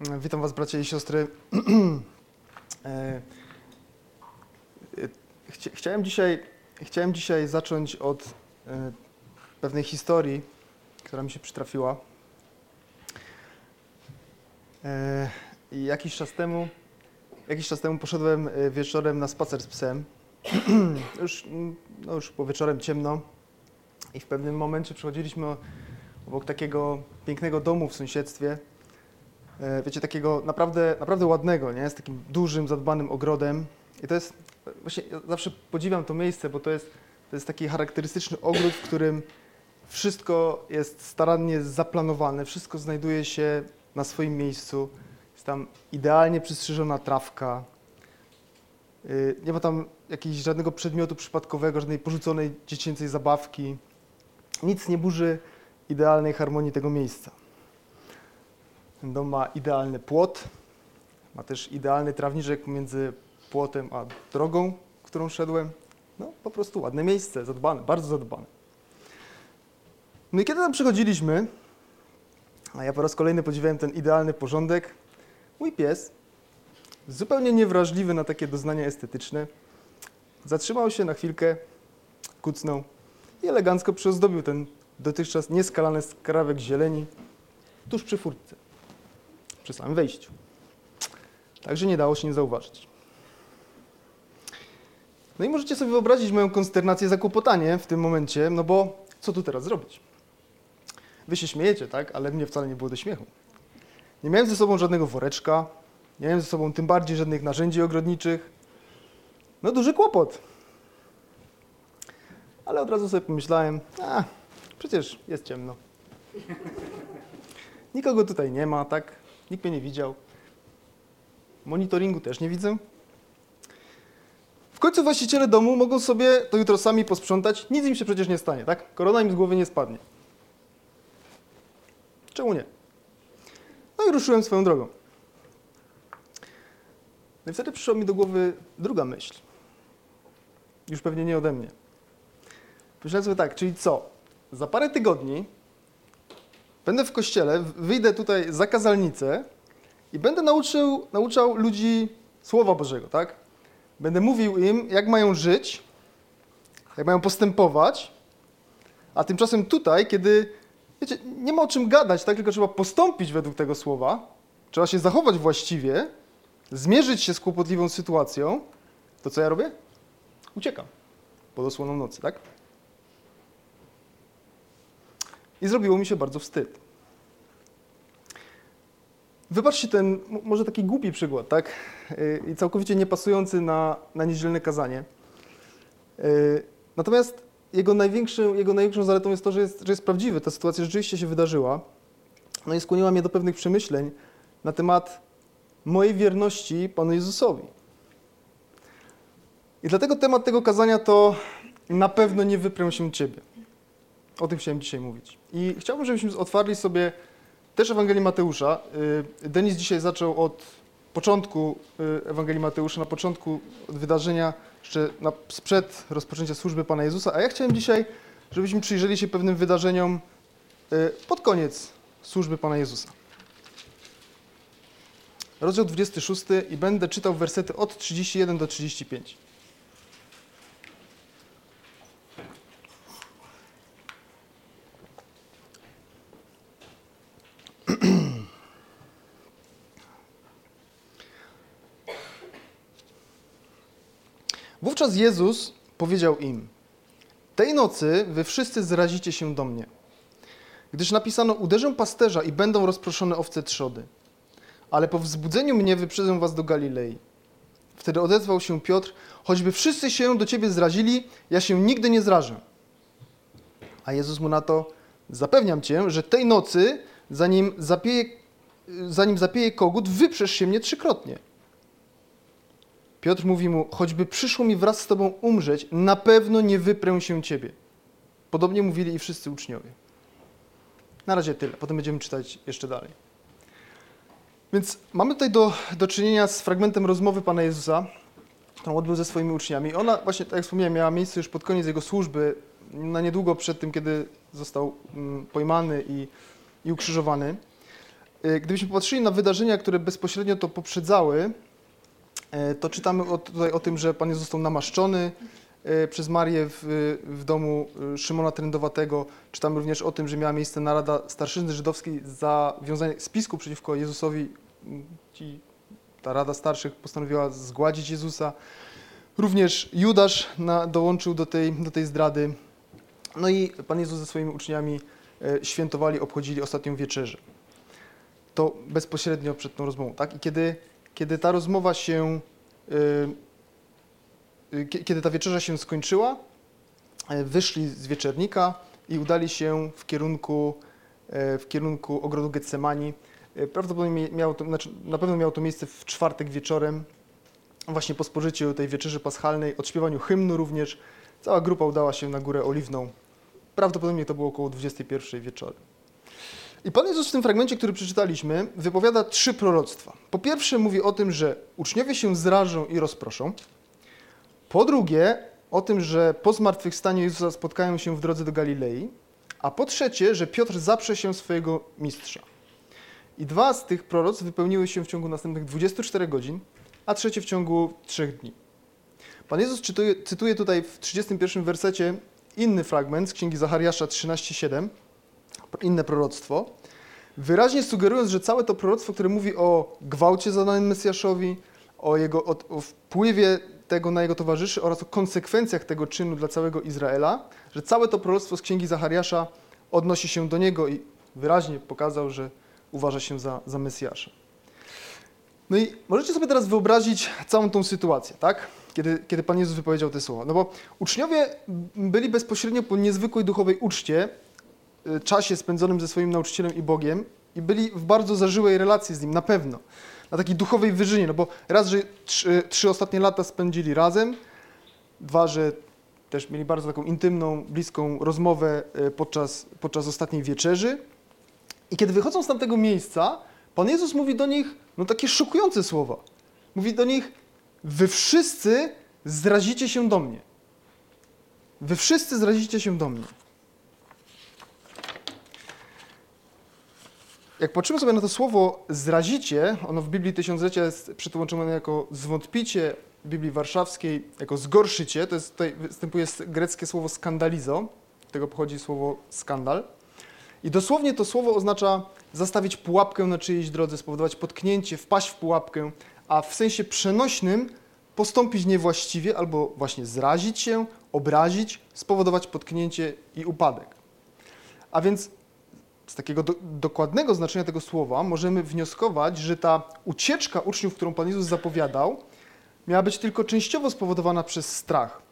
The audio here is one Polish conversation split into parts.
Witam Was, bracia i siostry. E, e, chcia- Chciałem dzisiaj, chciałem dzisiaj zacząć od e, pewnej historii, która mi się przytrafiła. Jakiś czas temu, jakiś czas temu poszedłem wieczorem na spacer z psem. już, no już po wieczorem ciemno i w pewnym momencie przechodziliśmy obok takiego pięknego domu w sąsiedztwie. E, wiecie, takiego naprawdę, naprawdę ładnego, nie? Z takim dużym, zadbanym ogrodem. I to jest, właśnie ja zawsze podziwiam to miejsce, bo to jest, to jest taki charakterystyczny ogród, w którym wszystko jest starannie zaplanowane, wszystko znajduje się na swoim miejscu. Jest tam idealnie przystrzyżona trawka. Y, Nie ma tam jakiegoś żadnego przedmiotu przypadkowego, żadnej porzuconej dziecięcej zabawki. Nic nie burzy idealnej harmonii tego miejsca. Ten dom ma idealny płot, ma też idealny trawniczek między płotem a drogą, którą szedłem. No, po prostu ładne miejsce, zadbane, bardzo zadbane. No i kiedy tam przychodziliśmy, a ja po raz kolejny podziwiałem ten idealny porządek, mój pies, zupełnie niewrażliwy na takie doznania estetyczne, zatrzymał się na chwilkę, kucnął i elegancko przyozdobił ten dotychczas nieskalany skrawek zieleni tuż przy furtce przy samym wejściu. Także nie dało się nie zauważyć. No i możecie sobie wyobrazić moją konsternację, zakłopotanie w tym momencie, no bo co tu teraz zrobić? Wy się śmiejecie, tak? Ale mnie wcale nie było do śmiechu. Nie miałem ze sobą żadnego woreczka, nie miałem ze sobą tym bardziej żadnych narzędzi ogrodniczych. No duży kłopot. Ale od razu sobie pomyślałem, a przecież jest ciemno. Nikogo tutaj nie ma, tak? Nikt mnie nie widział. Monitoringu też nie widzę. W końcu właściciele domu mogą sobie to jutro sami posprzątać. Nic im się przecież nie stanie, tak? Korona im z głowy nie spadnie. Czemu nie? No i ruszyłem swoją drogą. No i wtedy przyszła mi do głowy druga myśl. Już pewnie nie ode mnie. Myślałem sobie tak, czyli co? Za parę tygodni Będę w kościele, wyjdę tutaj za kazalnicę i będę nauczył, nauczał ludzi Słowa Bożego, tak? Będę mówił im, jak mają żyć, jak mają postępować, a tymczasem tutaj, kiedy, wiecie, nie ma o czym gadać, tak? Tylko trzeba postąpić według tego Słowa, trzeba się zachować właściwie, zmierzyć się z kłopotliwą sytuacją, to co ja robię? Uciekam pod osłoną nocy, tak? I zrobiło mi się bardzo wstyd. Wybaczcie ten, może taki głupi przykład, tak? Yy, I całkowicie niepasujący na, na niedzielne kazanie. Yy, Natomiast jego największą, jego największą zaletą jest to, że jest, że jest prawdziwy. Ta sytuacja rzeczywiście się wydarzyła. No i skłoniła mnie do pewnych przemyśleń na temat mojej wierności Panu Jezusowi. I dlatego temat tego kazania to na pewno nie wyprę się Ciebie. O tym chciałem dzisiaj mówić. I chciałbym, żebyśmy otwarli sobie też Ewangelię Mateusza. Y, Denis dzisiaj zaczął od początku y, Ewangelii Mateusza, na początku od wydarzenia jeszcze na, sprzed rozpoczęcia służby Pana Jezusa, a ja chciałem dzisiaj, żebyśmy przyjrzeli się pewnym wydarzeniom y, pod koniec służby Pana Jezusa. Rozdział 26 i będę czytał wersety od 31 do 35. Wówczas Jezus powiedział im: Tej nocy wy wszyscy zrazicie się do mnie, gdyż napisano: Uderzę pasterza i będą rozproszone owce trzody. Ale po wzbudzeniu mnie wyprzedzę was do Galilei. Wtedy odezwał się Piotr: Choćby wszyscy się do ciebie zrazili, ja się nigdy nie zrażę. A Jezus mu na to: Zapewniam cię, że tej nocy, zanim zapieje, zanim zapieje kogut, wyprzesz się mnie trzykrotnie. Piotr mówi mu, choćby przyszło mi wraz z tobą umrzeć, na pewno nie wyprę się ciebie. Podobnie mówili i wszyscy uczniowie. Na razie tyle, potem będziemy czytać jeszcze dalej. Więc mamy tutaj do, do czynienia z fragmentem rozmowy Pana Jezusa, którą odbył ze swoimi uczniami. Ona właśnie, tak jak wspomniałem, miała miejsce już pod koniec Jego służby, na niedługo przed tym, kiedy został mm, pojmany i, i ukrzyżowany. e, gdybyśmy popatrzyli na wydarzenia, które bezpośrednio to poprzedzały, e, to czytamy o, tutaj o tym, że Pan Jezus został namaszczony e, przez Marię w, w domu Szymona Trędowatego. Czytamy również o tym, że miała miejsce narada starszyzny żydowskiej za wiązanie spisku przeciwko Jezusowi. Ta rada starszych postanowiła zgładzić Jezusa. Również Judasz na, dołączył do tej, do tej zdrady. No i Pan Jezus ze swoimi uczniami świętowali, obchodzili ostatnią wieczerzę. To bezpośrednio przed tą rozmową, tak? I kiedy, kiedy ta rozmowa się, y, kie- kiedy ta wieczerza się skończyła, e, wyszli z wieczernika i udali się w kierunku, e, w kierunku ogrodu Getsemani. E, Prawdopodobnie miało to, znaczy na pewno miało to miejsce w czwartek wieczorem, właśnie po spożyciu tej wieczerzy paschalnej, odśpiewaniu hymnu również. Cała grupa udała się na Górę Oliwną. Prawdopodobnie to było około 21 wieczoru. I Pan Jezus w tym fragmencie, który przeczytaliśmy, wypowiada trzy proroctwa. Po pierwsze mówi o tym, że uczniowie się zrażą i rozproszą. Po drugie, o tym, że po zmartwychwstaniu Jezusa spotkają się w drodze do Galilei. A po trzecie, że Piotr zaprze się swojego mistrza. I dwa z tych proroctw wypełniły się w ciągu następnych 24 godzin, a trzecie w ciągu trzech dni. Pan Jezus czytuje, cytuje tutaj w 31 wersecie inny fragment z Księgi Zachariasza 13:7, inne proroctwo, wyraźnie sugerując, że całe to proroctwo, które mówi o gwałcie zadanym Mesjaszowi, o, jego, o, o wpływie tego na jego towarzyszy oraz o konsekwencjach tego czynu dla całego Izraela, że całe to proroctwo z Księgi Zachariasza odnosi się do niego i wyraźnie pokazał, że uważa się za, za Mesjasza. No i możecie sobie teraz wyobrazić całą tą sytuację, tak? Kiedy, kiedy Pan Jezus wypowiedział te słowa. No bo uczniowie byli bezpośrednio po niezwykłej duchowej uczcie, y, czasie spędzonym ze swoim nauczycielem i Bogiem i byli w bardzo zażyłej relacji z Nim, na pewno. Na takiej duchowej wyżynie, no bo raz, że trzy, trzy ostatnie lata spędzili razem, dwa, że też mieli bardzo taką intymną, bliską rozmowę y, podczas, podczas ostatniej wieczerzy. I kiedy wychodzą z tamtego miejsca, Pan Jezus mówi do nich no takie szokujące słowa. Mówi do nich, wy wszyscy zrazicie się do mnie. Wy wszyscy zrazicie się do mnie. Jak patrzymy sobie na to słowo zrazicie, ono w Biblii Tysiąclecia jest przetłumaczone jako zwątpicie, w Biblii Warszawskiej jako zgorszycie, to jest, tutaj występuje greckie słowo skandalizo, z tego pochodzi słowo skandal. I dosłownie to słowo oznacza zastawić pułapkę na czyjejś drodze, spowodować potknięcie, wpaść w pułapkę, a w sensie przenośnym postąpić niewłaściwie albo właśnie zrazić się, obrazić, spowodować potknięcie i upadek. A więc z takiego do, dokładnego znaczenia tego słowa możemy wnioskować, że ta ucieczka uczniów, którą Pan Jezus zapowiadał, miała być tylko częściowo spowodowana przez strach.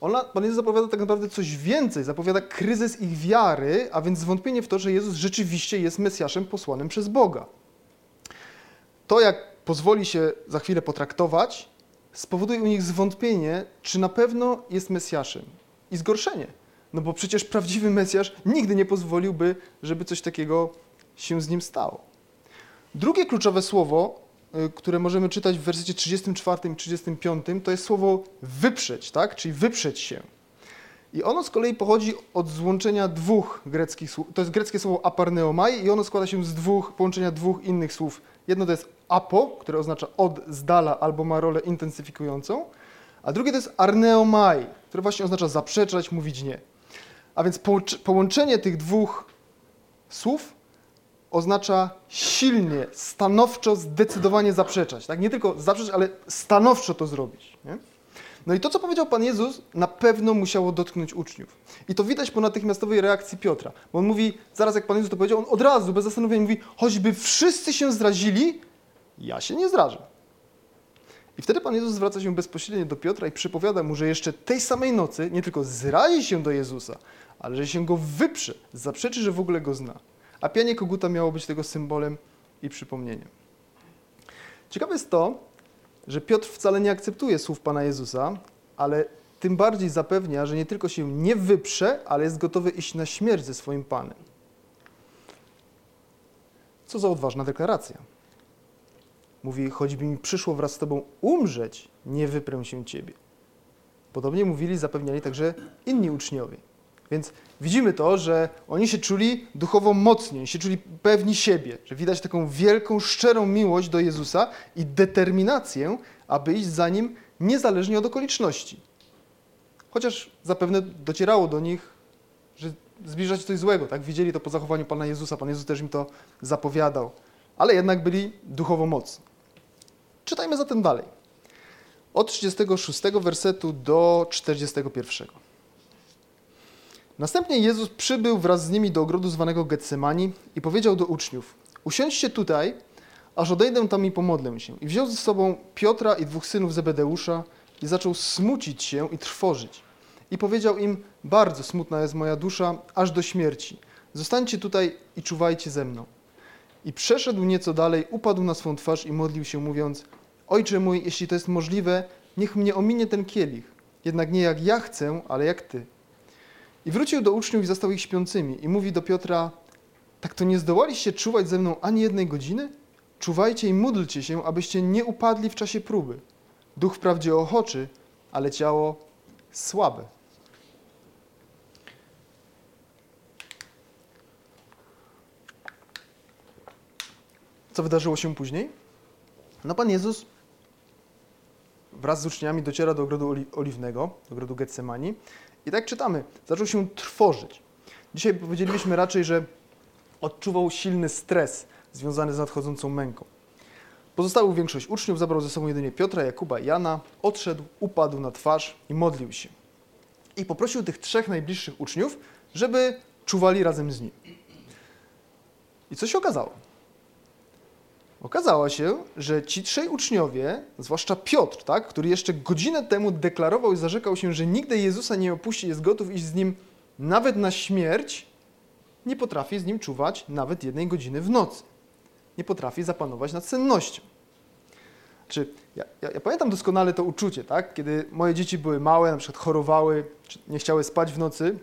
Ona, Pan Jezus zapowiada tak naprawdę coś więcej, zapowiada kryzys ich wiary, a więc zwątpienie w to, że Jezus rzeczywiście jest Mesjaszem posłanym przez Boga. To, jak pozwoli się za chwilę potraktować, spowoduje u nich zwątpienie, czy na pewno jest Mesjaszem i zgorszenie. No bo przecież prawdziwy Mesjasz nigdy nie pozwoliłby, żeby coś takiego się z nim stało. Drugie kluczowe słowo, y, które możemy czytać w wersecie 34 i 35, to jest słowo wyprzeć, tak? czyli wyprzeć się. I ono z kolei pochodzi od złączenia dwóch greckich słów. To jest greckie słowo aparneomai i ono składa się z dwóch, połączenia dwóch innych słów. Jedno to jest apo, które oznacza od, z dala albo ma rolę intensyfikującą, a drugie to jest arneomai, które właśnie oznacza zaprzeczać, mówić nie. A więc połącz- połączenie tych dwóch słów oznacza silnie, stanowczo, zdecydowanie zaprzeczać. Tak? Nie tylko zaprzeczać, ale stanowczo to zrobić. Nie? No i to, co powiedział Pan Jezus, na pewno musiało dotknąć uczniów. I to widać po natychmiastowej reakcji Piotra. Bo on mówi, zaraz jak Pan Jezus to powiedział, on od razu, bez zastanowienia mówi, choćby wszyscy się zrazili, ja się nie zrażę. I wtedy Pan Jezus zwraca się bezpośrednio do Piotra i przypowiada mu, że jeszcze tej samej nocy nie tylko zrazi się do Jezusa, ale że się go wyprze, zaprzeczy, że w ogóle go zna. A pianie koguta miało być tego symbolem i przypomnieniem. Ciekawe jest to, że Piotr wcale nie akceptuje słów Pana Jezusa, ale tym bardziej zapewnia, że nie tylko się nie wyprze, ale jest gotowy iść na śmierć ze swoim Panem. Co za odważna deklaracja. Mówi, choćby mi przyszło wraz z Tobą umrzeć, nie wyprę się Ciebie. Podobnie mówili, zapewniali także inni uczniowie. Więc widzimy to, że oni się czuli duchowo mocni, oni się czuli pewni siebie, że widać taką wielką, szczerą miłość do Jezusa i determinację, aby iść za Nim niezależnie od okoliczności. Chociaż zapewne docierało do nich, że zbliża się coś złego, tak? Widzieli to po zachowaniu Pana Jezusa, Pan Jezus też im to zapowiadał, ale jednak byli duchowo mocni. Czytajmy zatem dalej. Od 36 wersetu do 41. Następnie Jezus przybył wraz z nimi do ogrodu zwanego Getsemani i powiedział do uczniów: Usiądźcie tutaj, aż odejdę tam i pomodlę się. I wziął ze sobą Piotra i dwóch synów Zebedeusza i zaczął smucić się i trwożyć. I powiedział im: Bardzo smutna jest moja dusza, aż do śmierci. Zostańcie tutaj i czuwajcie ze mną. I przeszedł nieco dalej, upadł na swą twarz i modlił się, mówiąc: Ojcze mój, jeśli to jest możliwe, niech mnie ominie ten kielich. Jednak nie jak ja chcę, ale jak ty. I wrócił do uczniów i zastał ich śpiącymi. I mówi do Piotra: Tak to nie zdołaliście czuwać ze mną ani jednej godziny? Czuwajcie i módlcie się, abyście nie upadli w czasie próby. Duch wprawdzie ochoczy, ale ciało słabe. Co wydarzyło się później? No Pan Jezus wraz z uczniami dociera do ogrodu oli- oliwnego, do ogrodu Getsemani i tak czytamy, zaczął się trwożyć. Dzisiaj powiedzielibyśmy raczej, że odczuwał silny stres związany z nadchodzącą męką. Pozostałą większość uczniów zabrał ze sobą jedynie Piotra, Jakuba i Jana, odszedł, upadł na twarz i modlił się. I poprosił tych trzech najbliższych uczniów, żeby czuwali razem z nim. I co się okazało? Okazało się, że ci trzej uczniowie, zwłaszcza Piotr, tak, który jeszcze godzinę temu deklarował i zarzekał się, że nigdy Jezusa nie opuści, jest gotów iść z nim nawet na śmierć, nie potrafi z nim czuwać nawet jednej godziny w nocy. Nie potrafi zapanować nad sennością. Czy ja, ja, ja pamiętam doskonale to uczucie, tak? kiedy moje dzieci były małe, na przykład chorowały, nie chciały spać w nocy,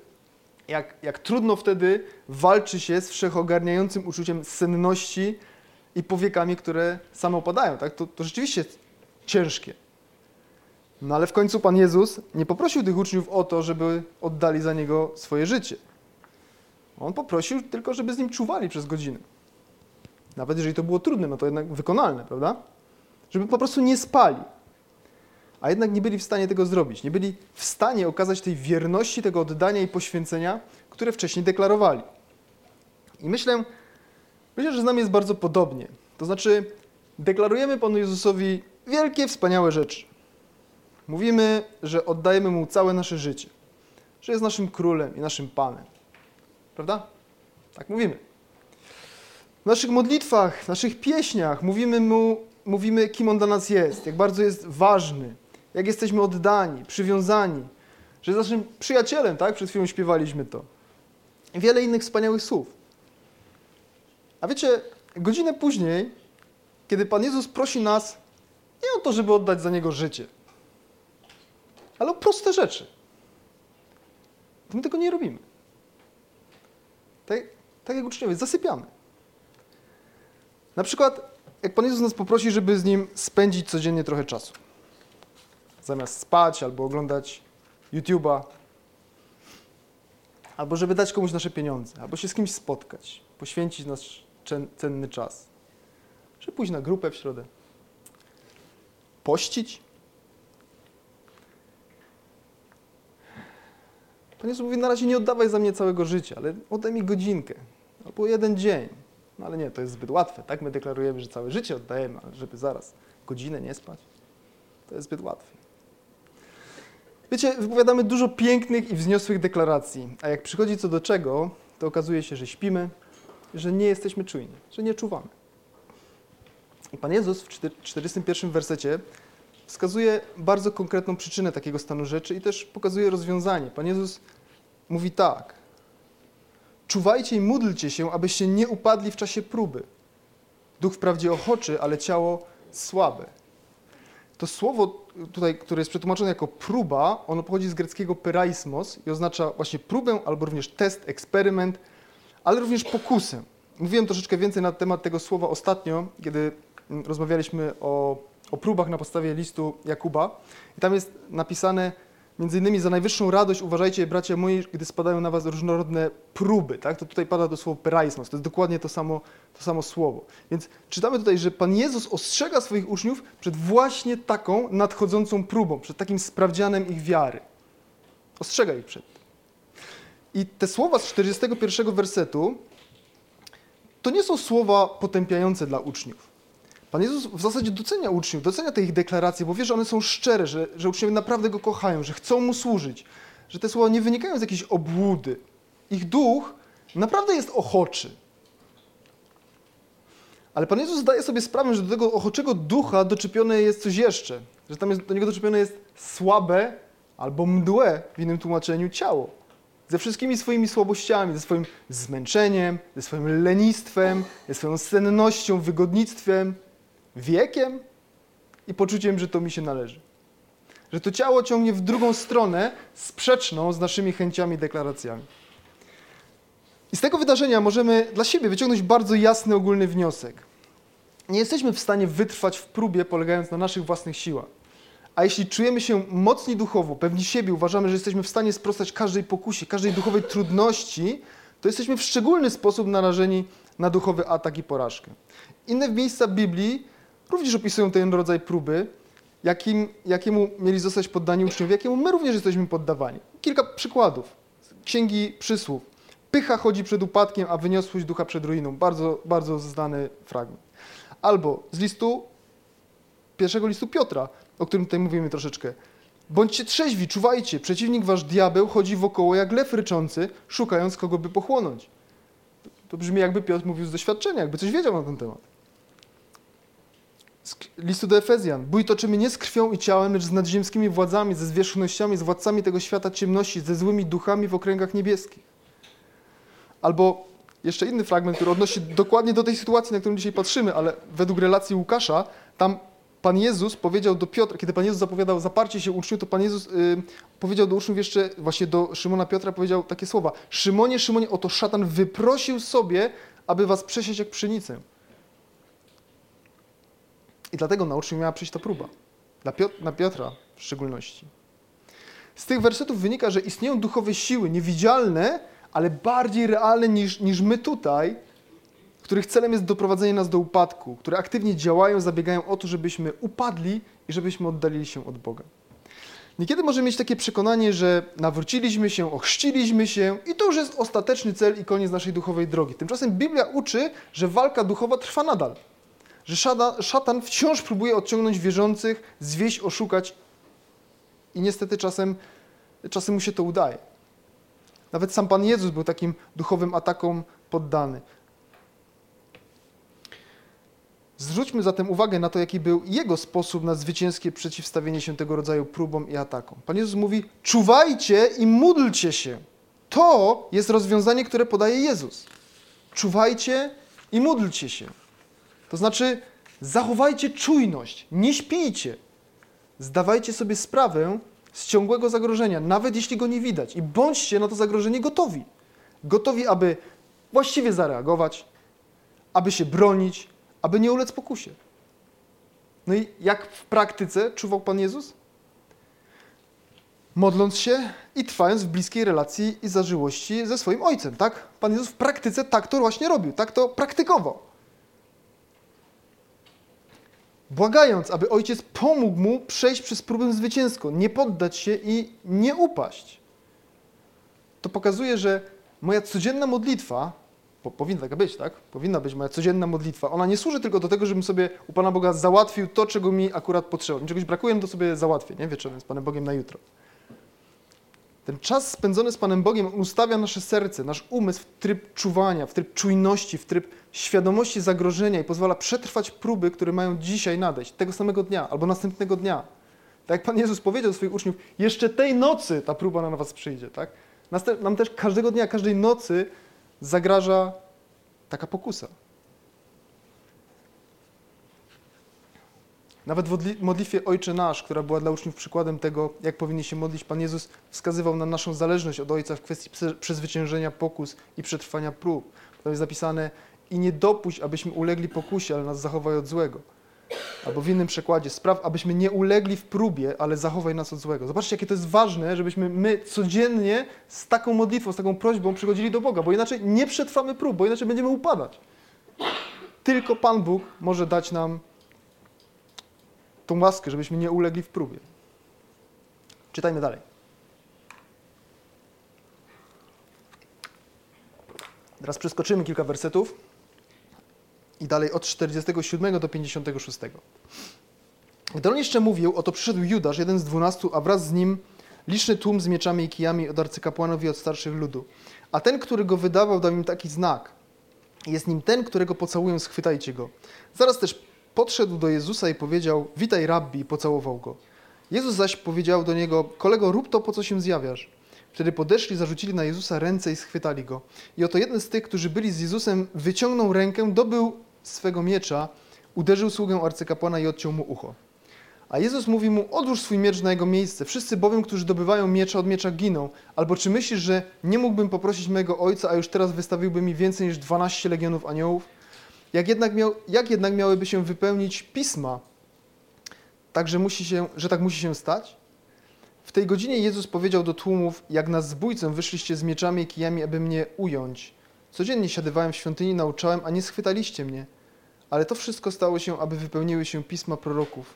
jak, jak trudno wtedy walczy się z wszechogarniającym uczuciem senności i powiekami, które same opadają. Tak? To, to rzeczywiście ciężkie. No ale w końcu Pan Jezus nie poprosił tych uczniów o to, żeby oddali za Niego swoje życie. On poprosił tylko, żeby z Nim czuwali przez godzinę. Nawet jeżeli to było trudne, no to jednak wykonalne, prawda? Żeby po prostu nie spali. A jednak nie byli w stanie tego zrobić. Nie byli w stanie okazać tej wierności, tego oddania i poświęcenia, które wcześniej deklarowali. I myślę, myślę, że z nami jest bardzo podobnie. To znaczy, deklarujemy Panu Jezusowi wielkie, wspaniałe rzeczy. Mówimy, że oddajemy Mu całe nasze życie, że jest naszym królem i naszym Panem. Prawda? Tak mówimy. W naszych modlitwach, w naszych pieśniach mówimy Mu, mówimy, kim On dla nas jest, jak bardzo jest ważny, jak jesteśmy oddani, przywiązani, że jest naszym przyjacielem, tak? Przed chwilą śpiewaliśmy to. Wiele innych wspaniałych słów. A wiecie, godzinę później, kiedy Pan Jezus prosi nas nie o to, żeby oddać za Niego życie, ale o proste rzeczy, to my tego nie robimy. Tak, tak jak uczniowie, zasypiamy. Na przykład, jak Pan Jezus nas poprosi, żeby z Nim spędzić codziennie trochę czasu. Zamiast spać albo oglądać YouTube'a, albo żeby dać komuś nasze pieniądze, albo się z kimś spotkać, poświęcić nasz cenny czas. Żeby pójść na grupę w środę. Pościć. Pan Jezus mówi, na razie nie oddawaj za mnie całego życia, ale oddaj mi godzinkę albo jeden dzień. No ale nie, to jest zbyt łatwe, tak? My deklarujemy, że całe życie oddajemy, ale żeby zaraz godzinę nie spać, to jest zbyt łatwe. Wiecie, wypowiadamy dużo pięknych i wzniosłych deklaracji, a jak przychodzi co do czego, to okazuje się, że śpimy, że nie jesteśmy czujni, że nie czuwamy. I Pan Jezus w 41 wersecie wskazuje bardzo konkretną przyczynę takiego stanu rzeczy i też pokazuje rozwiązanie. Pan Jezus mówi tak. Czuwajcie i módlcie się, abyście nie upadli w czasie próby. Duch wprawdzie ochoczy, ale ciało słabe. To słowo tutaj, które jest przetłumaczone jako próba, ono pochodzi z greckiego peraismos i oznacza właśnie próbę albo również test, eksperyment, ale również pokusę. Mówiłem troszeczkę więcej na temat tego słowa ostatnio, kiedy mm, rozmawialiśmy o, o próbach na podstawie listu Jakuba. I tam jest napisane Między innymi za najwyższą radość uważajcie, bracia moi, gdy spadają na was różnorodne próby, tak? To tutaj pada to słowo pereismos, to jest dokładnie to samo, to samo słowo. Więc czytamy tutaj, że Pan Jezus ostrzega swoich uczniów przed właśnie taką nadchodzącą próbą, przed takim sprawdzianem ich wiary. Ostrzega ich przed. I te słowa z 41 wersetu to nie są słowa potępiające dla uczniów. Pan Jezus w zasadzie docenia uczniów, docenia te ich deklaracje, bo wie, że one są szczere, że, że uczniowie naprawdę Go kochają, że chcą Mu służyć, że te słowa nie wynikają z jakiejś obłudy. Ich duch naprawdę jest ochoczy. Ale Pan Jezus zdaje sobie sprawę, że do tego ochoczego ducha doczepione jest coś jeszcze, że tam jest, do niego doczepione jest słabe albo mdłe w innym tłumaczeniu ciało. Ze wszystkimi swoimi słabościami, ze swoim zmęczeniem, ze swoim lenistwem, ze swoją sennością, wygodnictwem, wiekiem i poczuciem, że to mi się należy. Że to ciało ciągnie w drugą stronę, sprzeczną z naszymi chęciami i deklaracjami. I z tego wydarzenia możemy dla siebie wyciągnąć bardzo jasny, ogólny wniosek. Nie jesteśmy w stanie wytrwać w próbie, polegając na naszych własnych siłach. A jeśli czujemy się mocni duchowo, pewni siebie, uważamy, że jesteśmy w stanie sprostać każdej pokusie, każdej duchowej trudności, to jesteśmy w szczególny sposób narażeni na duchowy atak i porażkę. Inne miejsca Biblii również opisują ten rodzaj próby, jakim, jakiemu mieli zostać poddani uczniowie, jakiemu my również jesteśmy poddawani. Kilka przykładów. Księgi przysłów. Pycha chodzi przed upadkiem, a wyniosłość ducha przed ruiną. Bardzo, bardzo znany fragment. Albo z listu, pierwszego listu Piotra, o którym tutaj mówimy troszeczkę. Bądźcie trzeźwi, czuwajcie, przeciwnik wasz diabeł chodzi wokoło jak lew ryczący, szukając kogo by pochłonąć. To brzmi jakby Piotr mówił z doświadczenia, jakby coś wiedział na ten temat. Z listu do Efezjan. Bój toczymy nie z krwią i ciałem, lecz z nadziemskimi władzami, ze zwierzchnościami, z władcami tego świata ciemności, ze złymi duchami w okręgach niebieskich. Albo jeszcze inny fragment, który odnosi dokładnie do tej sytuacji, na którą dzisiaj patrzymy, ale według relacji Łukasza, tam Pan Jezus powiedział do Piotra, kiedy Pan Jezus zapowiadał zaparcie się uczniów, to Pan Jezus y, powiedział do uczniów jeszcze, właśnie do Szymona Piotra powiedział takie słowa. Szymonie, Szymonie, oto szatan wyprosił sobie, aby was przesieć jak pszenicę. I dlatego na uczniów miała przyjść ta próba. Dla Piot na Piotra w szczególności. Z tych wersetów wynika, że istnieją duchowe siły, niewidzialne, ale bardziej realne niż, niż my tutaj, których celem jest doprowadzenie nas do upadku, które aktywnie działają, zabiegają o to, żebyśmy upadli i żebyśmy oddalili się od Boga. Niekiedy możemy mieć takie przekonanie, że nawróciliśmy się, ochrzciliśmy się i to już jest ostateczny cel i koniec naszej duchowej drogi. Tymczasem Biblia uczy, że walka duchowa trwa nadal. Że szatan, wciąż próbuje odciągnąć wierzących, zwieść, oszukać i niestety czasem, czasem mu się to udaje. Nawet sam Pan Jezus był takim duchowym atakom poddany. Zwróćmy zatem uwagę na to, jaki był jego sposób na zwycięskie przeciwstawienie się tego rodzaju próbom i atakom. Pan Jezus mówi: czuwajcie i módlcie się. To jest rozwiązanie, które podaje Jezus. Czuwajcie i módlcie się. To znaczy, zachowajcie czujność, nie śpijcie. Zdawajcie sobie sprawę z ciągłego zagrożenia, nawet jeśli go nie widać, i bądźcie na to zagrożenie gotowi. Gotowi, aby właściwie zareagować, aby się bronić, aby nie ulec pokusie. No i jak w praktyce czuwał Pan Jezus? Modląc się i trwając w bliskiej relacji i zażyłości ze swoim Ojcem, tak? Pan Jezus w praktyce tak to właśnie robił, tak to praktykował. Błagając, aby Ojciec pomógł mu przejść przez próbę zwycięską, nie poddać się i nie upaść. To pokazuje, że moja codzienna modlitwa po, powinna taka być, tak? Powinna być moja codzienna modlitwa. Ona nie służy tylko do tego, żebym sobie u Pana Boga załatwił to, czego mi akurat potrzeba. Mi czegoś brakuje, to sobie załatwię, nie? Wieczorem z Panem Bogiem na jutro. Ten czas spędzony z Panem Bogiem ustawia nasze serce, nasz umysł w tryb czuwania, w tryb czujności, w tryb świadomości zagrożenia i pozwala przetrwać próby, które mają dzisiaj nadejść, tego samego dnia albo następnego dnia. Tak jak Pan Jezus powiedział do swoich uczniów, jeszcze tej nocy ta próba na was przyjdzie, tak? Nam też każdego dnia, każdej nocy zagraża taka pokusa. Nawet w modlitwie Ojcze Nasz, która była dla uczniów przykładem tego, jak powinni się modlić, Pan Jezus wskazywał na naszą zależność od Ojca w kwestii przezwyciężenia pokus i przetrwania prób. To jest zapisane i nie dopuść, abyśmy ulegli pokusie, ale nas zachowaj od złego. Albo w innym przekładzie, spraw, abyśmy nie ulegli w próbie, ale zachowaj nas od złego. Zobaczcie, jakie to jest ważne, żebyśmy my codziennie z taką modlitwą, z taką prośbą przychodzili do Boga, bo inaczej nie przetrwamy prób, bo inaczej będziemy upadać. Tylko Pan Bóg może dać nam tą łaskę, żebyśmy nie ulegli w próbie. Czytajmy dalej. Teraz przeskoczymy kilka wersetów i dalej od 47 do 56. Gdy on jeszcze mówił, oto przyszedł Judasz, jeden z dwunastu, a wraz z nim liczny tłum z mieczami i kijami od arcykapłanów i od starszych ludu. A ten, który go wydawał, dał im taki znak. Jest nim ten, którego pocałują, schwytajcie go. Zaraz też podszedł do Jezusa i powiedział, witaj rabbi, i pocałował go. Jezus zaś powiedział do niego, kolego, rób to, po co się zjawiasz. Wtedy podeszli, zarzucili na Jezusa ręce i schwytali go. I oto jeden z tych, którzy byli z Jezusem, wyciągnął rękę, dobył swego miecza, uderzył sługę arcykapłana i odciął mu ucho. A Jezus mówi mu, odłóż swój miecz na jego miejsce. Wszyscy bowiem, którzy dobywają miecza, od miecza giną. Albo czy myślisz, że nie mógłbym poprosić mojego ojca, a już teraz wystawiłby mi więcej niż 12 legionów aniołów? Jak jednak, miał, jak jednak miałyby się wypełnić pisma, tak, że, musi się, że tak musi się stać? W tej godzinie Jezus powiedział do tłumów, jak na zbójcę wyszliście z mieczami i kijami, aby mnie ująć. Codziennie siadywałem w świątyni, nauczałem, a nie schwytaliście mnie. Ale to wszystko stało się, aby wypełniły się pisma proroków.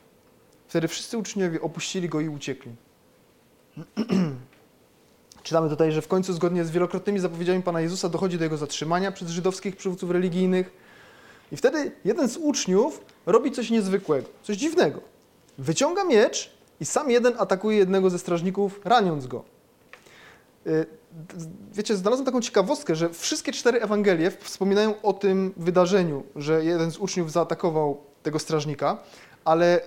Wtedy wszyscy uczniowie opuścili go i uciekli. Czytamy tutaj, że w końcu zgodnie z wielokrotnymi zapowiedziami Pana Jezusa dochodzi do jego zatrzymania przez żydowskich przywódców religijnych. I wtedy jeden z uczniów robi coś niezwykłego, coś dziwnego. Wyciąga miecz i sam jeden atakuje jednego ze strażników, raniąc go. Y, wiecie, znalazłem taką ciekawostkę, że wszystkie cztery Ewangelie wspominają o tym wydarzeniu, że jeden z uczniów zaatakował tego strażnika, ale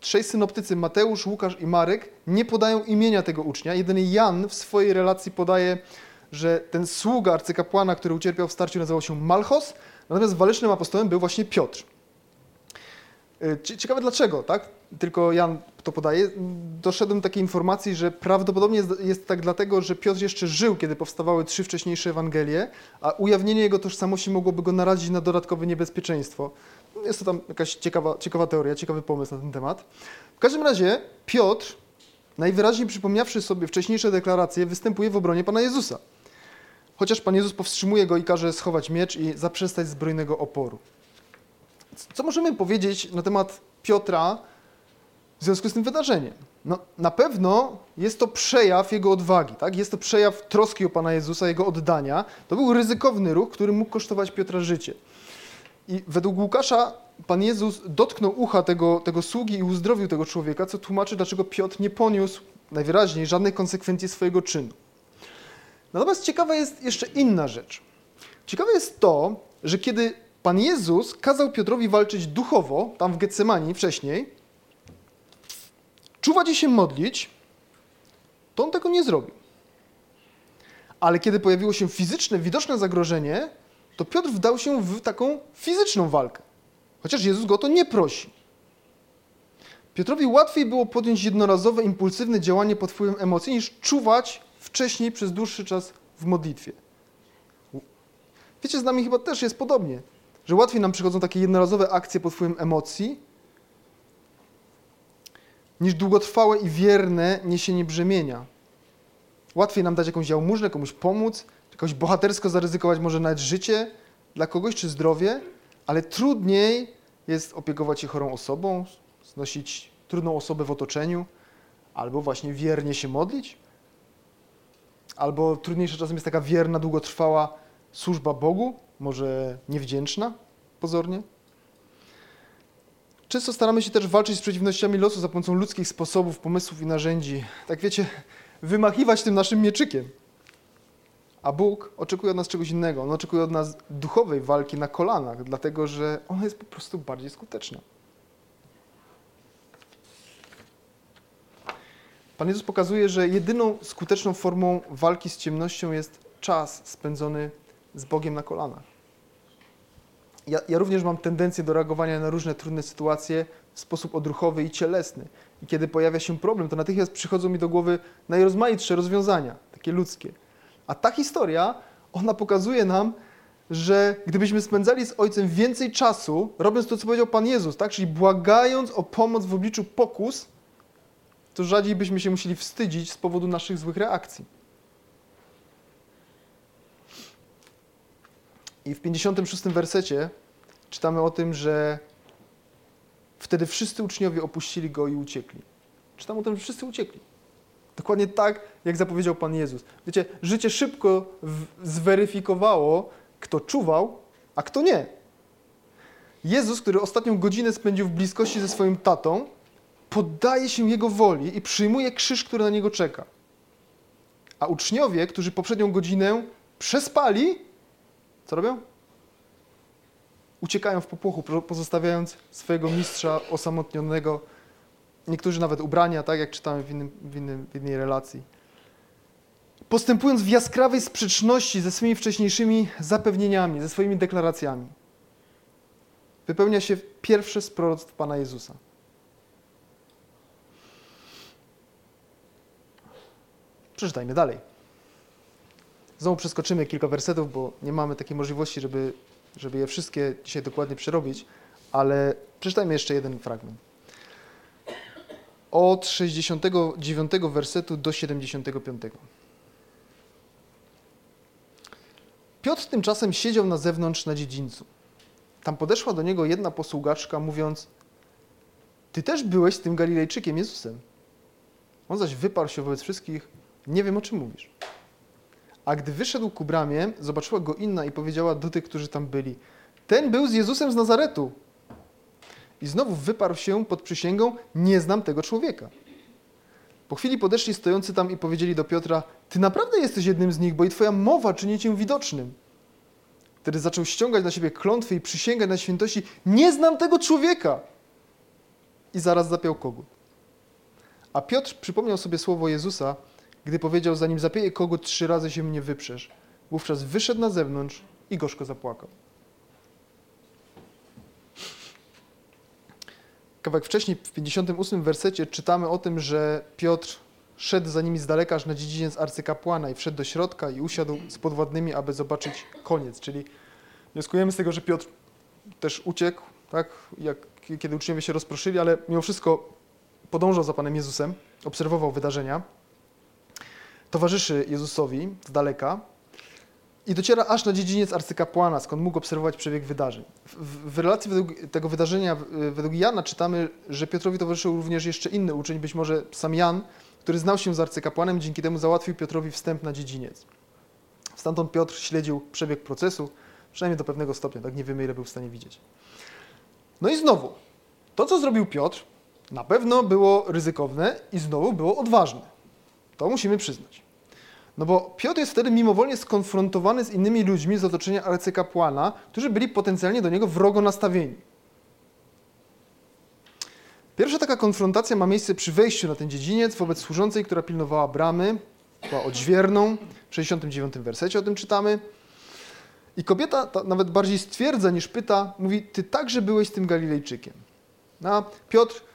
trzej synoptycy, Mateusz, Łukasz i Marek, nie podają imienia tego ucznia. Jedyny Jan w swojej relacji podaje, że ten sługa arcykapłana, który ucierpiał w starciu, nazywał się Malchos, natomiast walecznym apostołem był właśnie Piotr. Y, ciekawe dlaczego, tak? Tylko Jan to podaje. Doszedłem do takiej informacji, że prawdopodobnie jest, tak dlatego, że Piotr jeszcze żył, kiedy powstawały trzy wcześniejsze Ewangelie, a ujawnienie jego tożsamości mogłoby go narazić na dodatkowe niebezpieczeństwo. Jest to tam jakaś ciekawa, ciekawa teoria, ciekawy pomysł na ten temat. W każdym razie Piotr, najwyraźniej przypomniawszy sobie wcześniejsze deklaracje, występuje w obronie Pana Jezusa. Chociaż Pan Jezus powstrzymuje go i każe schować miecz i zaprzestać zbrojnego oporu. Co możemy powiedzieć na temat Piotra w związku z tym wydarzeniem? No, na pewno jest to przejaw jego odwagi, tak? jest to przejaw troski o Pana Jezusa, jego oddania. To był ryzykowny ruch, który mógł kosztować Piotra życie. I według Łukasza Pan Jezus dotknął ucha tego, tego sługi i uzdrowił tego człowieka, co tłumaczy, dlaczego Piotr nie poniósł najwyraźniej żadnych konsekwencji swojego czynu. Natomiast ciekawa jest jeszcze inna rzecz. Ciekawe jest to, że kiedy Pan Jezus kazał Piotrowi walczyć duchowo, tam w Getsemanii wcześniej, czuwać i się modlić, to on tego nie zrobił. Ale kiedy pojawiło się fizyczne, widoczne zagrożenie, to Piotr wdał się w taką fizyczną walkę. Chociaż Jezus go o to nie prosi. Piotrowi łatwiej było podjąć jednorazowe, impulsywne działanie pod wpływem emocji, niż czuwać wcześniej przez dłuższy czas w modlitwie. Wiecie, z nami chyba też jest podobnie, że łatwiej nam przychodzą takie jednorazowe akcje pod wpływem emocji, niż długotrwałe i wierne niesienie brzemienia. Łatwiej nam dać jakąś jałmużnę, komuś pomóc, jakoś bohatersko zaryzykować może nawet życie dla kogoś czy zdrowie, ale trudniej jest opiekować się chorą osobą, znosić trudną osobę w otoczeniu, albo właśnie wiernie się modlić, albo trudniejsza czasem jest taka wierna, długotrwała służba Bogu, może niewdzięczna pozornie. Często staramy się też walczyć z przeciwnościami losu za pomocą ludzkich sposobów, pomysłów i narzędzi. Tak wiecie, wymachiwać tym naszym mieczykiem. A Bóg oczekuje od nas czegoś innego. On oczekuje od nas duchowej walki na kolanach, dlatego że ona jest po prostu bardziej skuteczna. Pan Jezus pokazuje, że jedyną skuteczną formą walki z ciemnością jest czas spędzony z Bogiem na kolanach. Ja, ja, również mam tendencję do reagowania na różne trudne sytuacje w sposób odruchowy i cielesny. I kiedy pojawia się problem, to natychmiast przychodzą mi do głowy najrozmaitsze rozwiązania, takie ludzkie. A ta historia, ona pokazuje nam, że gdybyśmy spędzali z Ojcem więcej czasu, robiąc to, co powiedział Pan Jezus, tak? czyli błagając o pomoc w obliczu pokus, to rzadziej byśmy się musieli wstydzić z powodu naszych złych reakcji. I w 56 wersecie czytamy o tym, że wtedy wszyscy uczniowie opuścili go i uciekli. Czytam o tym, że wszyscy uciekli. Dokładnie tak, jak zapowiedział Pan Jezus. Wiecie, życie szybko zweryfikowało, kto czuwał, a kto nie. Jezus, który ostatnią godzinę spędził w bliskości ze swoim tatą, poddaje się jego woli i przyjmuje krzyż, który na niego czeka. A uczniowie, którzy poprzednią godzinę przespali, co robią? Uciekają w popłochu, pozostawiając swojego mistrza osamotnionego. Niektórzy nawet ubrania, tak jak czytamy w, innym, w, innym, w innej relacji. Postępując w jaskrawej sprzeczności ze swoimi wcześniejszymi zapewnieniami, ze swoimi deklaracjami. Wypełnia się pierwsze z proroctw Pana Jezusa. Przeczytajmy dalej. Znowu przeskoczymy kilka wersetów, bo nie mamy takiej możliwości, żeby, żeby je wszystkie dzisiaj dokładnie przerobić, ale przeczytajmy jeszcze jeden fragment. Od 69 wersetu do 75. Piotr tymczasem siedział na zewnątrz na dziedzińcu. Tam podeszła do niego jedna posługaczka, mówiąc: Ty też byłeś z tym Galilejczykiem Jezusem. On zaś wyparł się wobec wszystkich: Nie wiem, o czym mówisz. A gdy wyszedł ku bramie, zobaczyła go inna i powiedziała do tych, którzy tam byli: Ten był z Jezusem z Nazaretu. I znowu wyparł się pod przysięgą: Nie znam tego człowieka. Po chwili podeszli stojący tam i powiedzieli do Piotra: Ty naprawdę jesteś jednym z nich, bo i twoja mowa czyni cię widocznym. Wtedy zaczął ściągać na siebie klątwy i przysięgać na świętości: Nie znam tego człowieka. I zaraz zapiał kogut. A Piotr przypomniał sobie słowo Jezusa, gdy powiedział, zanim zapieje kogut, trzy razy się mnie wyprzesz. Wówczas wyszedł na zewnątrz i gorzko zapłakał. Kawałek wcześniej, w 58 wersecie, czytamy o tym, że Piotr szedł za nimi z daleka aż na dziedziniec arcykapłana i wszedł do środka i usiadł z podwładnymi, aby zobaczyć koniec. Czyli wnioskujemy z tego, że Piotr też uciekł, tak, jak, kiedy uczniowie się rozproszyli, ale mimo wszystko podążał za Panem Jezusem, obserwował wydarzenia towarzyszy Jezusowi z daleka i dociera aż na dziedziniec arcykapłana, skąd mógł obserwować przebieg wydarzeń. W, w relacji według tego wydarzenia, według Jana czytamy, że Piotrowi towarzyszył również jeszcze inny uczeń, być może sam Jan, który znał się z arcykapłanem, dzięki temu załatwił Piotrowi wstęp na dziedziniec. Stamtąd Piotr śledził przebieg procesu, przynajmniej do pewnego stopnia, tak nie wiemy ile był w stanie widzieć. No i znowu, to co zrobił Piotr na pewno było ryzykowne i znowu było odważne. To musimy przyznać. No bo Piotr jest wtedy mimowolnie skonfrontowany z innymi ludźmi z otoczenia arcykapłana, którzy byli potencjalnie do niego wrogo nastawieni. Pierwsza taka konfrontacja ma miejsce przy wejściu na ten dziedziniec wobec służącej, która pilnowała bramy, była odźwierną. W 69 wersecie o tym czytamy. I kobieta nawet bardziej stwierdza niż pyta, mówi, ty także byłeś tym Galilejczykiem. No, a Piotr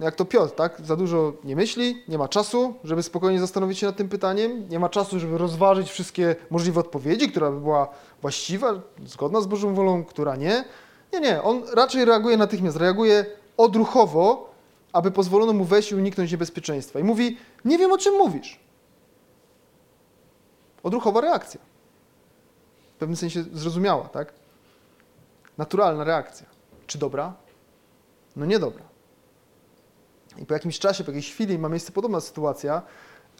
jak to Piotr, tak? Za dużo nie myśli, nie ma czasu, żeby spokojnie zastanowić się nad tym pytaniem, nie ma czasu, żeby rozważyć wszystkie możliwe odpowiedzi, która by była właściwa, zgodna z Bożą wolą, która nie. Nie, nie, on raczej reaguje natychmiast, reaguje odruchowo, aby pozwolono mu wejść i uniknąć niebezpieczeństwa. I mówi, nie wiem o czym mówisz. Odruchowa reakcja. W pewnym sensie zrozumiała, tak? Naturalna reakcja. Czy dobra? No niedobra. I po jakimś czasie, po jakiejś chwili ma miejsce podobna sytuacja.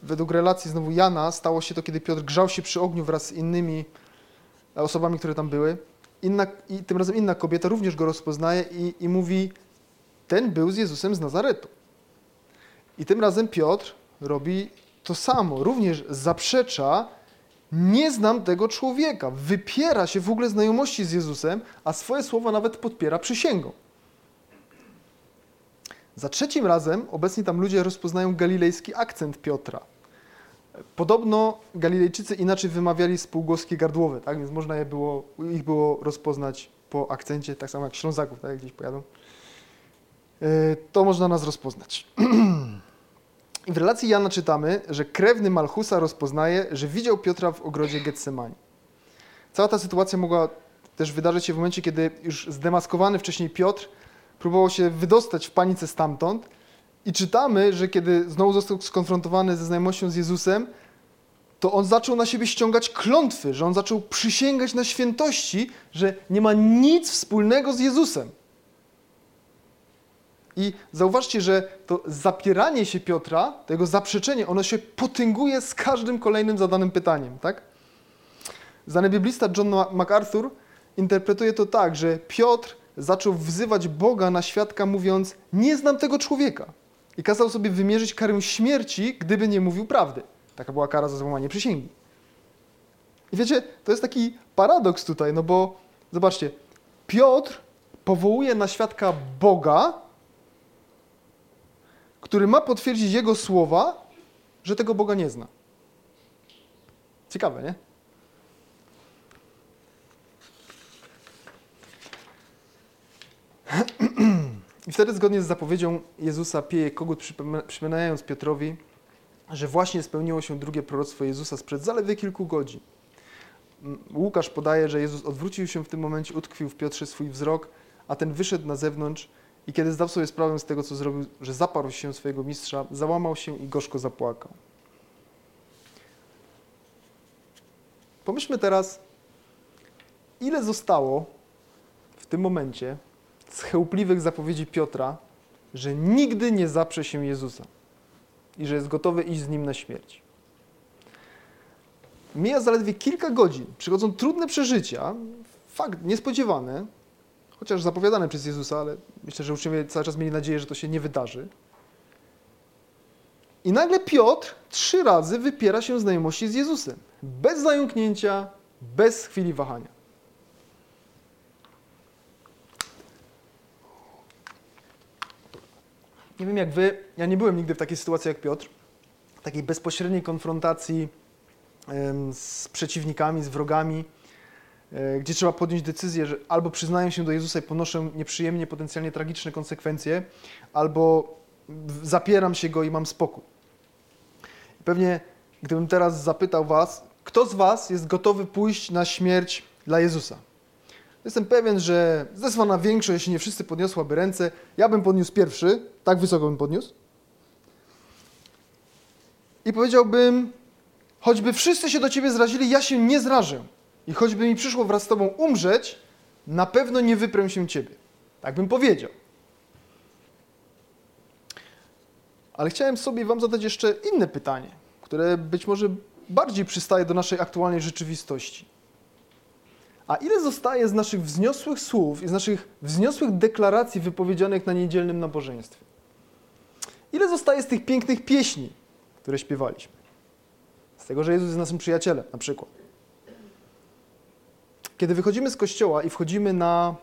Według relacji znowu Jana stało się to, kiedy Piotr grzał się przy ogniu wraz z innymi osobami, które tam były. Inna, I tym razem inna kobieta również go rozpoznaje i, i mówi, ten był z Jezusem z Nazaretu. I tym razem Piotr robi to samo, również zaprzecza, nie znam tego człowieka, wypiera się w ogóle znajomości z Jezusem, a swoje słowa nawet podpiera przysięgą. Za trzecim razem obecni tam ludzie rozpoznają galilejski akcent Piotra. Podobno Galilejczycy inaczej wymawiali spółgłoskie gardłowe, tak? więc można je było, ich było rozpoznać po akcencie, tak samo jak Ślązaków, tak? jak gdzieś pojadą. E, to można nas rozpoznać. W relacji Jana czytamy, że krewny Malchusa rozpoznaje, że widział Piotra w ogrodzie Getsemani. cała ta sytuacja mogła też wydarzyć się w momencie, kiedy już zdemaskowany wcześniej Piotr próbował się wydostać w panice stamtąd. I czytamy, że kiedy znowu został skonfrontowany ze znajomością z Jezusem, to on zaczął na siebie ściągać klątwy, że on zaczął przysięgać na świętości, że nie ma nic wspólnego z Jezusem. I zauważcie, że to zapieranie się Piotra, to jego zaprzeczenie, ono się potęguje z każdym kolejnym zadanym pytaniem, tak? Znany biblista John MacArthur interpretuje to tak, że Piotr zaczął wzywać Boga na świadka, mówiąc: Nie znam tego człowieka. I kazał sobie wymierzyć karę śmierci, gdyby nie mówił prawdy. Taka była kara za złamanie przysięgi. I wiecie, to jest taki paradoks tutaj, no bo zobaczcie, Piotr powołuje na świadka Boga, który ma potwierdzić jego słowa, że tego Boga nie zna. Ciekawe, nie? I wtedy zgodnie z zapowiedzią Jezusa pieje kogut, przypominając Piotrowi, że właśnie spełniło się drugie proroctwo Jezusa sprzed zaledwie kilku godzin. Łukasz podaje, że Jezus odwrócił się w tym momencie, utkwił w Piotrze swój wzrok, a ten wyszedł na zewnątrz i kiedy zdał sobie sprawę z tego, co zrobił, że zaparł się swojego mistrza, załamał się i gorzko zapłakał. Pomyślmy teraz, ile zostało w tym momencie chełpliwych zapowiedzi Piotra, że nigdy nie zaprze się Jezusa i że jest gotowy iść z nim na śmierć. Mija zaledwie kilka godzin, przychodzą trudne przeżycia, fakt niespodziewany, chociaż zapowiadane przez Jezusa, ale myślę, że uczniowie cały czas mieli nadzieję, że to się nie wydarzy. I nagle Piotr trzy razy wypiera się znajomości z Jezusem. Bez zająknięcia, bez chwili wahania. Nie wiem jak wy, ja nie byłem nigdy w takiej sytuacji jak Piotr, takiej bezpośredniej konfrontacji z przeciwnikami, z wrogami, e, gdzie trzeba podjąć decyzję, że albo przyznaję się do Jezusa i ponoszę nieprzyjemnie, potencjalnie tragiczne konsekwencje, albo zapieram się Go i mam spokój. Pewnie gdybym teraz zapytał was, kto z was jest gotowy pójść na śmierć dla Jezusa? Jestem pewien, że zdecydowana większość, jeśli nie wszyscy podniosłaby ręce, ja bym podniósł pierwszy, tak wysoko bym podniósł. I powiedziałbym, choćby wszyscy się do Ciebie zrazili, ja się nie zrażę. I choćby mi przyszło wraz z Tobą umrzeć, na pewno nie wyprę się Ciebie. Tak bym powiedział. Ale chciałem sobie Wam zadać jeszcze inne pytanie, które być może bardziej przystaje do naszej aktualnej rzeczywistości. A ile zostaje z naszych wzniosłych słów i z naszych wzniosłych deklaracji wypowiedzianych na niedzielnym nabożeństwie? Ile zostaje z tych pięknych pieśni, które śpiewaliśmy? Z tego, że Jezus jest naszym przyjacielem, na przykład. Kiedy wychodzimy z kościoła i wchodzimy na,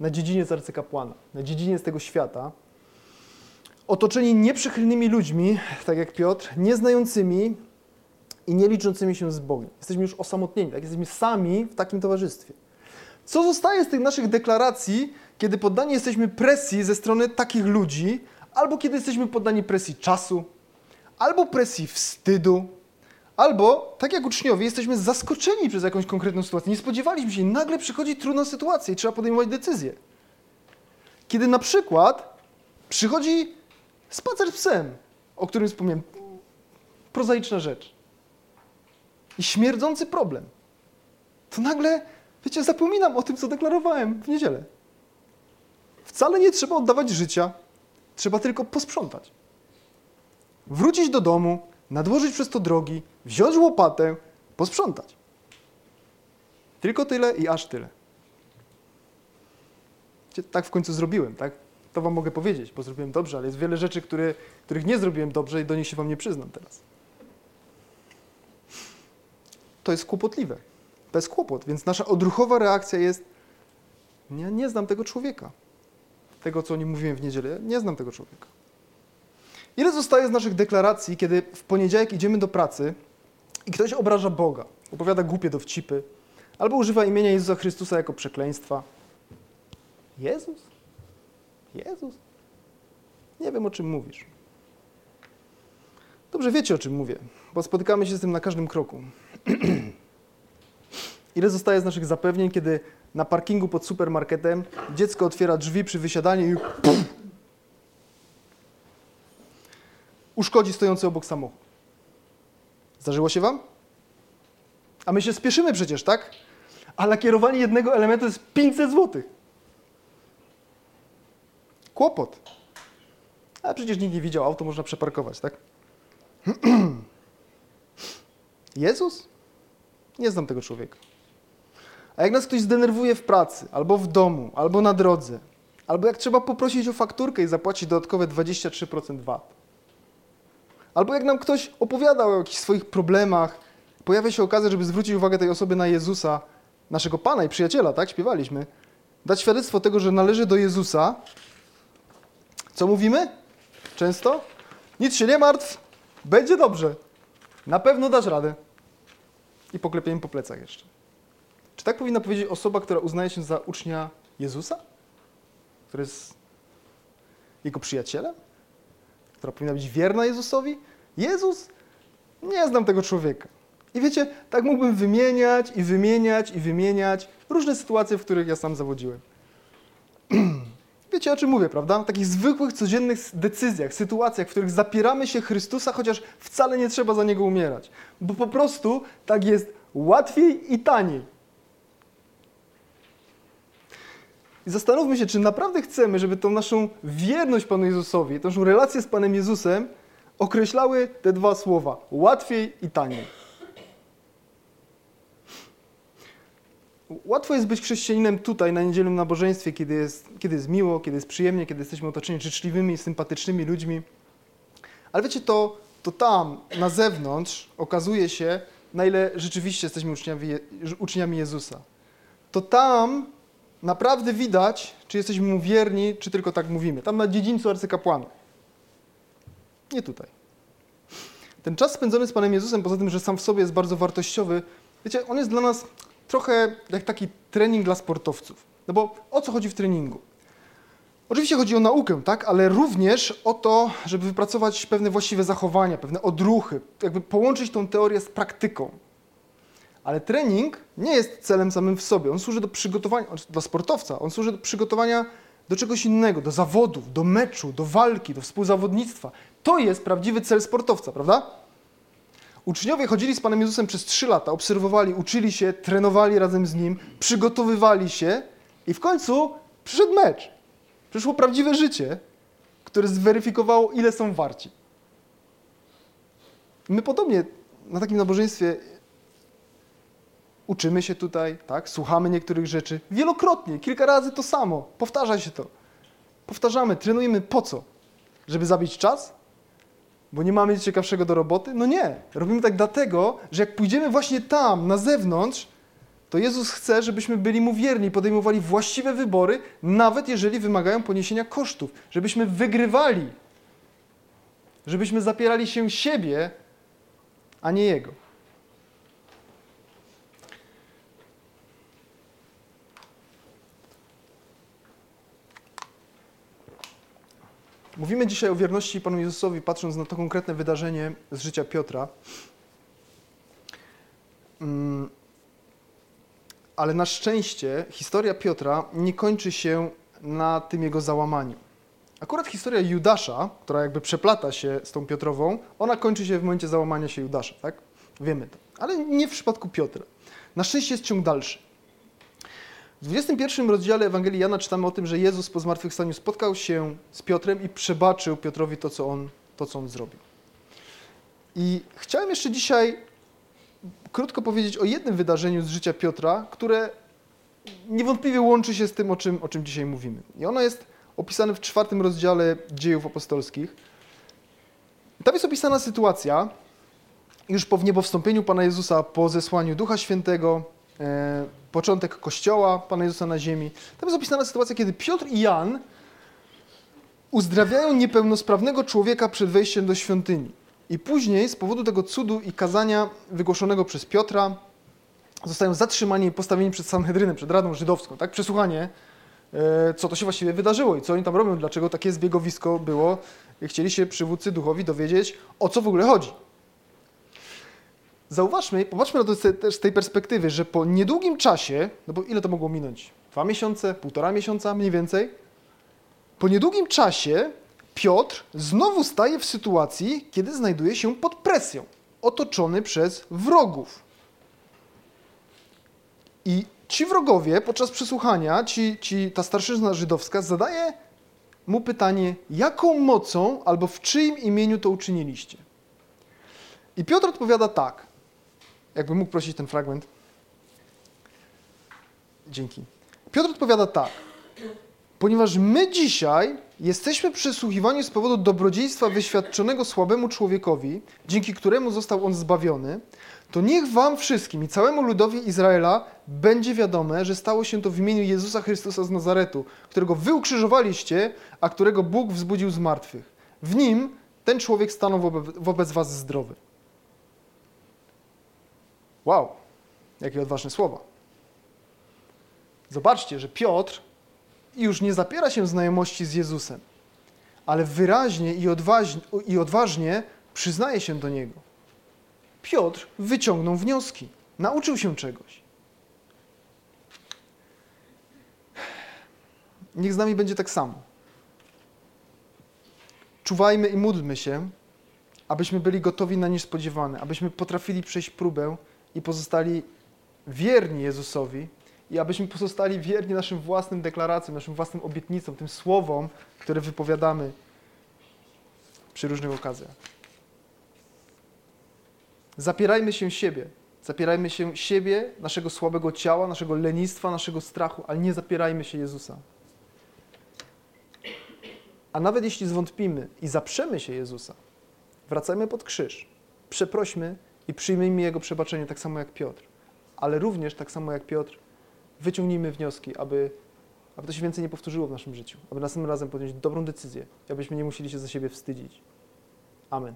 na dziedziniec arcykapłana, na dziedziniec tego świata, otoczeni nieprzychylnymi ludźmi, tak jak Piotr, nieznającymi i nie liczącymi się z Bogiem. Jesteśmy już osamotnieni, tak? jesteśmy sami w takim towarzystwie. Co zostaje z tych naszych deklaracji, kiedy poddani jesteśmy presji ze strony takich ludzi, albo kiedy jesteśmy poddani presji czasu, albo presji wstydu, albo, tak jak uczniowie, jesteśmy zaskoczeni przez jakąś konkretną sytuację. Nie spodziewaliśmy się nagle przychodzi trudna sytuacja i trzeba podejmować decyzję. Kiedy na przykład przychodzi spacer z psem, o którym wspomniałem, prozaiczna rzecz i śmierdzący problem, to nagle, wiecie, zapominam o tym, co deklarowałem w niedzielę. Wcale nie trzeba oddawać życia, trzeba tylko posprzątać. Wrócić do domu, nadłożyć przez to drogi, wziąć łopatę, posprzątać. Tylko tyle i aż tyle. Tak w końcu zrobiłem, tak? To wam mogę powiedzieć, bo zrobiłem dobrze, ale jest wiele rzeczy, które, których nie zrobiłem dobrze i do nich się wam nie przyznam teraz to jest kłopotliwe. Jest kłopot, więc nasza odruchowa reakcja jest ja nie znam tego człowieka. Tego, co o nim mówiłem w niedzielę, nie znam tego człowieka. Ile zostaje z naszych deklaracji, kiedy w poniedziałek idziemy do pracy i ktoś obraża Boga, opowiada głupie dowcipy, albo używa imienia Jezusa Chrystusa jako przekleństwa? Jezus? Jezus? Nie wiem, o czym mówisz. Dobrze wiecie, o czym mówię, bo spotykamy się z tym na każdym kroku. Ile zostaje z naszych zapewnień, kiedy na parkingu pod supermarketem dziecko otwiera drzwi przy wysiadaniu i uszkodzi stojący obok samochód? Zdarzyło się wam? A my się spieszymy przecież, tak? A lakierowanie jednego elementu jest 500 zł. Kłopot. A przecież nikt nie widział, auto można przeparkować, tak? Jezus? Nie znam tego człowieka. A jak nas ktoś zdenerwuje w pracy, albo w domu, albo na drodze, albo jak trzeba poprosić o fakturkę i zapłacić dodatkowe 23% VAT, albo jak nam ktoś opowiadał o jakichś swoich problemach, pojawia się okazja, żeby zwrócić uwagę tej osoby na Jezusa, naszego Pana i przyjaciela, tak? Śpiewaliśmy. Dać świadectwo tego, że należy do Jezusa. Co mówimy? Często? Nic się nie martw, będzie dobrze. Na pewno dasz radę. I poklepiemy po plecach jeszcze. Czy tak powinna powiedzieć osoba, która uznaje się za ucznia Jezusa? Która jest jego przyjacielem? Która powinna być wierna Jezusowi? Jezus? Nie znam tego człowieka. I wiecie, tak mógłbym wymieniać i wymieniać i wymieniać różne sytuacje, w których ja sam zawodziłem. Wiecie, o czym mówię, prawda? W takich zwykłych, codziennych decyzjach, sytuacjach, w których zapieramy się Chrystusa, chociaż wcale nie trzeba za Niego umierać. Bo po prostu tak jest łatwiej i taniej. I zastanówmy się, czy naprawdę chcemy, żeby tą naszą wierność Panu Jezusowi, tą naszą relację z Panem Jezusem określały te dwa słowa: łatwiej i taniej. Łatwo jest być chrześcijaninem tutaj, na niedzielnym nabożeństwie, kiedy jest, kiedy jest miło, kiedy jest przyjemnie, kiedy jesteśmy otoczeni życzliwymi, sympatycznymi ludźmi. Ale wiecie, to, to tam, na zewnątrz, okazuje się, na ile rzeczywiście jesteśmy uczniami, uczniami Jezusa. To tam naprawdę widać, czy jesteśmy mu wierni, czy tylko tak mówimy. Tam na dziedzińcu arcykapłanów. Nie tutaj. Ten czas spędzony z Panem Jezusem, poza tym, że sam w sobie jest bardzo wartościowy, wiecie, on jest dla nas trochę jak taki trening dla sportowców. No bo o co chodzi w treningu? Oczywiście chodzi o naukę, tak, ale również o to, żeby wypracować pewne właściwe zachowania, pewne odruchy, jakby połączyć tą teorię z praktyką. Ale trening nie jest celem samym w sobie. On służy do przygotowania, dla sportowca, on służy do przygotowania do czegoś innego, do zawodów, do meczu, do walki, do współzawodnictwa. To jest prawdziwy cel sportowca, prawda? Uczniowie chodzili z Panem Jezusem przez trzy lata, obserwowali, uczyli się, trenowali razem z Nim, przygotowywali się i w końcu przyszedł mecz. Przyszło prawdziwe życie, które zweryfikowało, ile są warci. My podobnie na takim nabożeństwie uczymy się tutaj, tak? słuchamy niektórych rzeczy wielokrotnie, kilka razy to samo, powtarza się to. Powtarzamy, trenujemy po co? Żeby zabić czas? Bo nie mamy nic ciekawszego do roboty? No nie. Robimy tak dlatego, że jak pójdziemy właśnie tam, na zewnątrz, to Jezus chce, żebyśmy byli Mu wierni, podejmowali właściwe wybory, nawet jeżeli wymagają poniesienia kosztów, żebyśmy wygrywali, żebyśmy zapierali się siebie, a nie Jego. Mówimy dzisiaj o wierności Panu Jezusowi, patrząc na to konkretne wydarzenie z życia Piotra. Mm, ale na szczęście historia Piotra nie kończy się na tym jego załamaniu. Akurat historia Judasza, która jakby przeplata się z tą Piotrową, ona kończy się w momencie załamania się Judasza, tak? Wiemy to. Ale nie w przypadku Piotra. Na szczęście jest ciąg dalszy. W 21 rozdziale Ewangelii Jana czytamy o tym, że Jezus po zmartwychwstaniu spotkał się z Piotrem i przebaczył Piotrowi to, co on, to, co on zrobił. I chciałem jeszcze dzisiaj krótko powiedzieć o jednym wydarzeniu z życia Piotra, które niewątpliwie łączy się z tym, o czym, o czym dzisiaj mówimy. I ono jest opisane w czwartym rozdziale dziejów apostolskich. Tam jest opisana sytuacja, już po wniebowstąpieniu Pana Jezusa, po zesłaniu Ducha Świętego, e, początek Kościoła Pana Jezusa na ziemi. Tam jest opisana sytuacja, kiedy Piotr i Jan uzdrawiają niepełnosprawnego człowieka przed wejściem do świątyni. I później, z powodu tego cudu i kazania wygłoszonego przez Piotra, zostają zatrzymani i postawieni przed Sanhedrynem, przed Radą Żydowską. Tak? Przesłuchanie, e, co to się właściwie wydarzyło i co oni tam robią, dlaczego takie zbiegowisko było. Chcieli się przywódcy duchowi dowiedzieć, o co w ogóle chodzi. Zauważmy, popatrzmy na to też z tej perspektywy, że po niedługim czasie, no bo ile to mogło minąć? Dwa miesiące, półtora miesiąca mniej więcej? Po niedługim czasie Piotr znowu staje w sytuacji, kiedy znajduje się pod presją, otoczony przez wrogów. I ci wrogowie podczas przesłuchania, ci, ci, ta starszyzna żydowska zadaje mu pytanie, jaką mocą albo w czyim imieniu to uczyniliście? I Piotr odpowiada tak. Jakby mógł prosić ten fragment. Dzięki. Piotr odpowiada tak. Ponieważ my dzisiaj jesteśmy przesłuchiwani z powodu dobrodziejstwa wyświadczonego słabemu człowiekowi, dzięki któremu został on zbawiony, to niech wam wszystkim i całemu ludowi Izraela będzie wiadome, że stało się to w imieniu Jezusa Chrystusa z Nazaretu, którego wy ukrzyżowaliście, a którego Bóg wzbudził z martwych. W nim ten człowiek stanął wobec was zdrowy. Wow, jakie odważne słowa. Zobaczcie, że Piotr już nie zapiera się znajomości z Jezusem, ale wyraźnie i odważnie, i odważnie przyznaje się do Niego. Piotr wyciągnął wnioski, nauczył się czegoś. Niech z nami będzie tak samo. Czuwajmy i módlmy się, abyśmy byli gotowi na niespodziewane, abyśmy potrafili przejść próbę i pozostali wierni Jezusowi i abyśmy pozostali wierni naszym własnym deklaracjom, naszym własnym obietnicom, tym słowom, które wypowiadamy przy różnych okazjach. Zapierajmy się siebie. Zapierajmy się siebie, naszego słabego ciała, naszego lenistwa, naszego strachu, ale nie zapierajmy się Jezusa. A nawet jeśli zwątpimy i zaprzemy się Jezusa, wracajmy pod krzyż, przeprośmy i przyjmijmy Jego przebaczenie tak samo jak Piotr. Ale również tak samo jak Piotr, wyciągnijmy wnioski, aby, aby to się więcej nie powtórzyło w naszym życiu, aby następnym razem podjąć dobrą decyzję abyśmy nie musieli się za siebie wstydzić. Amen.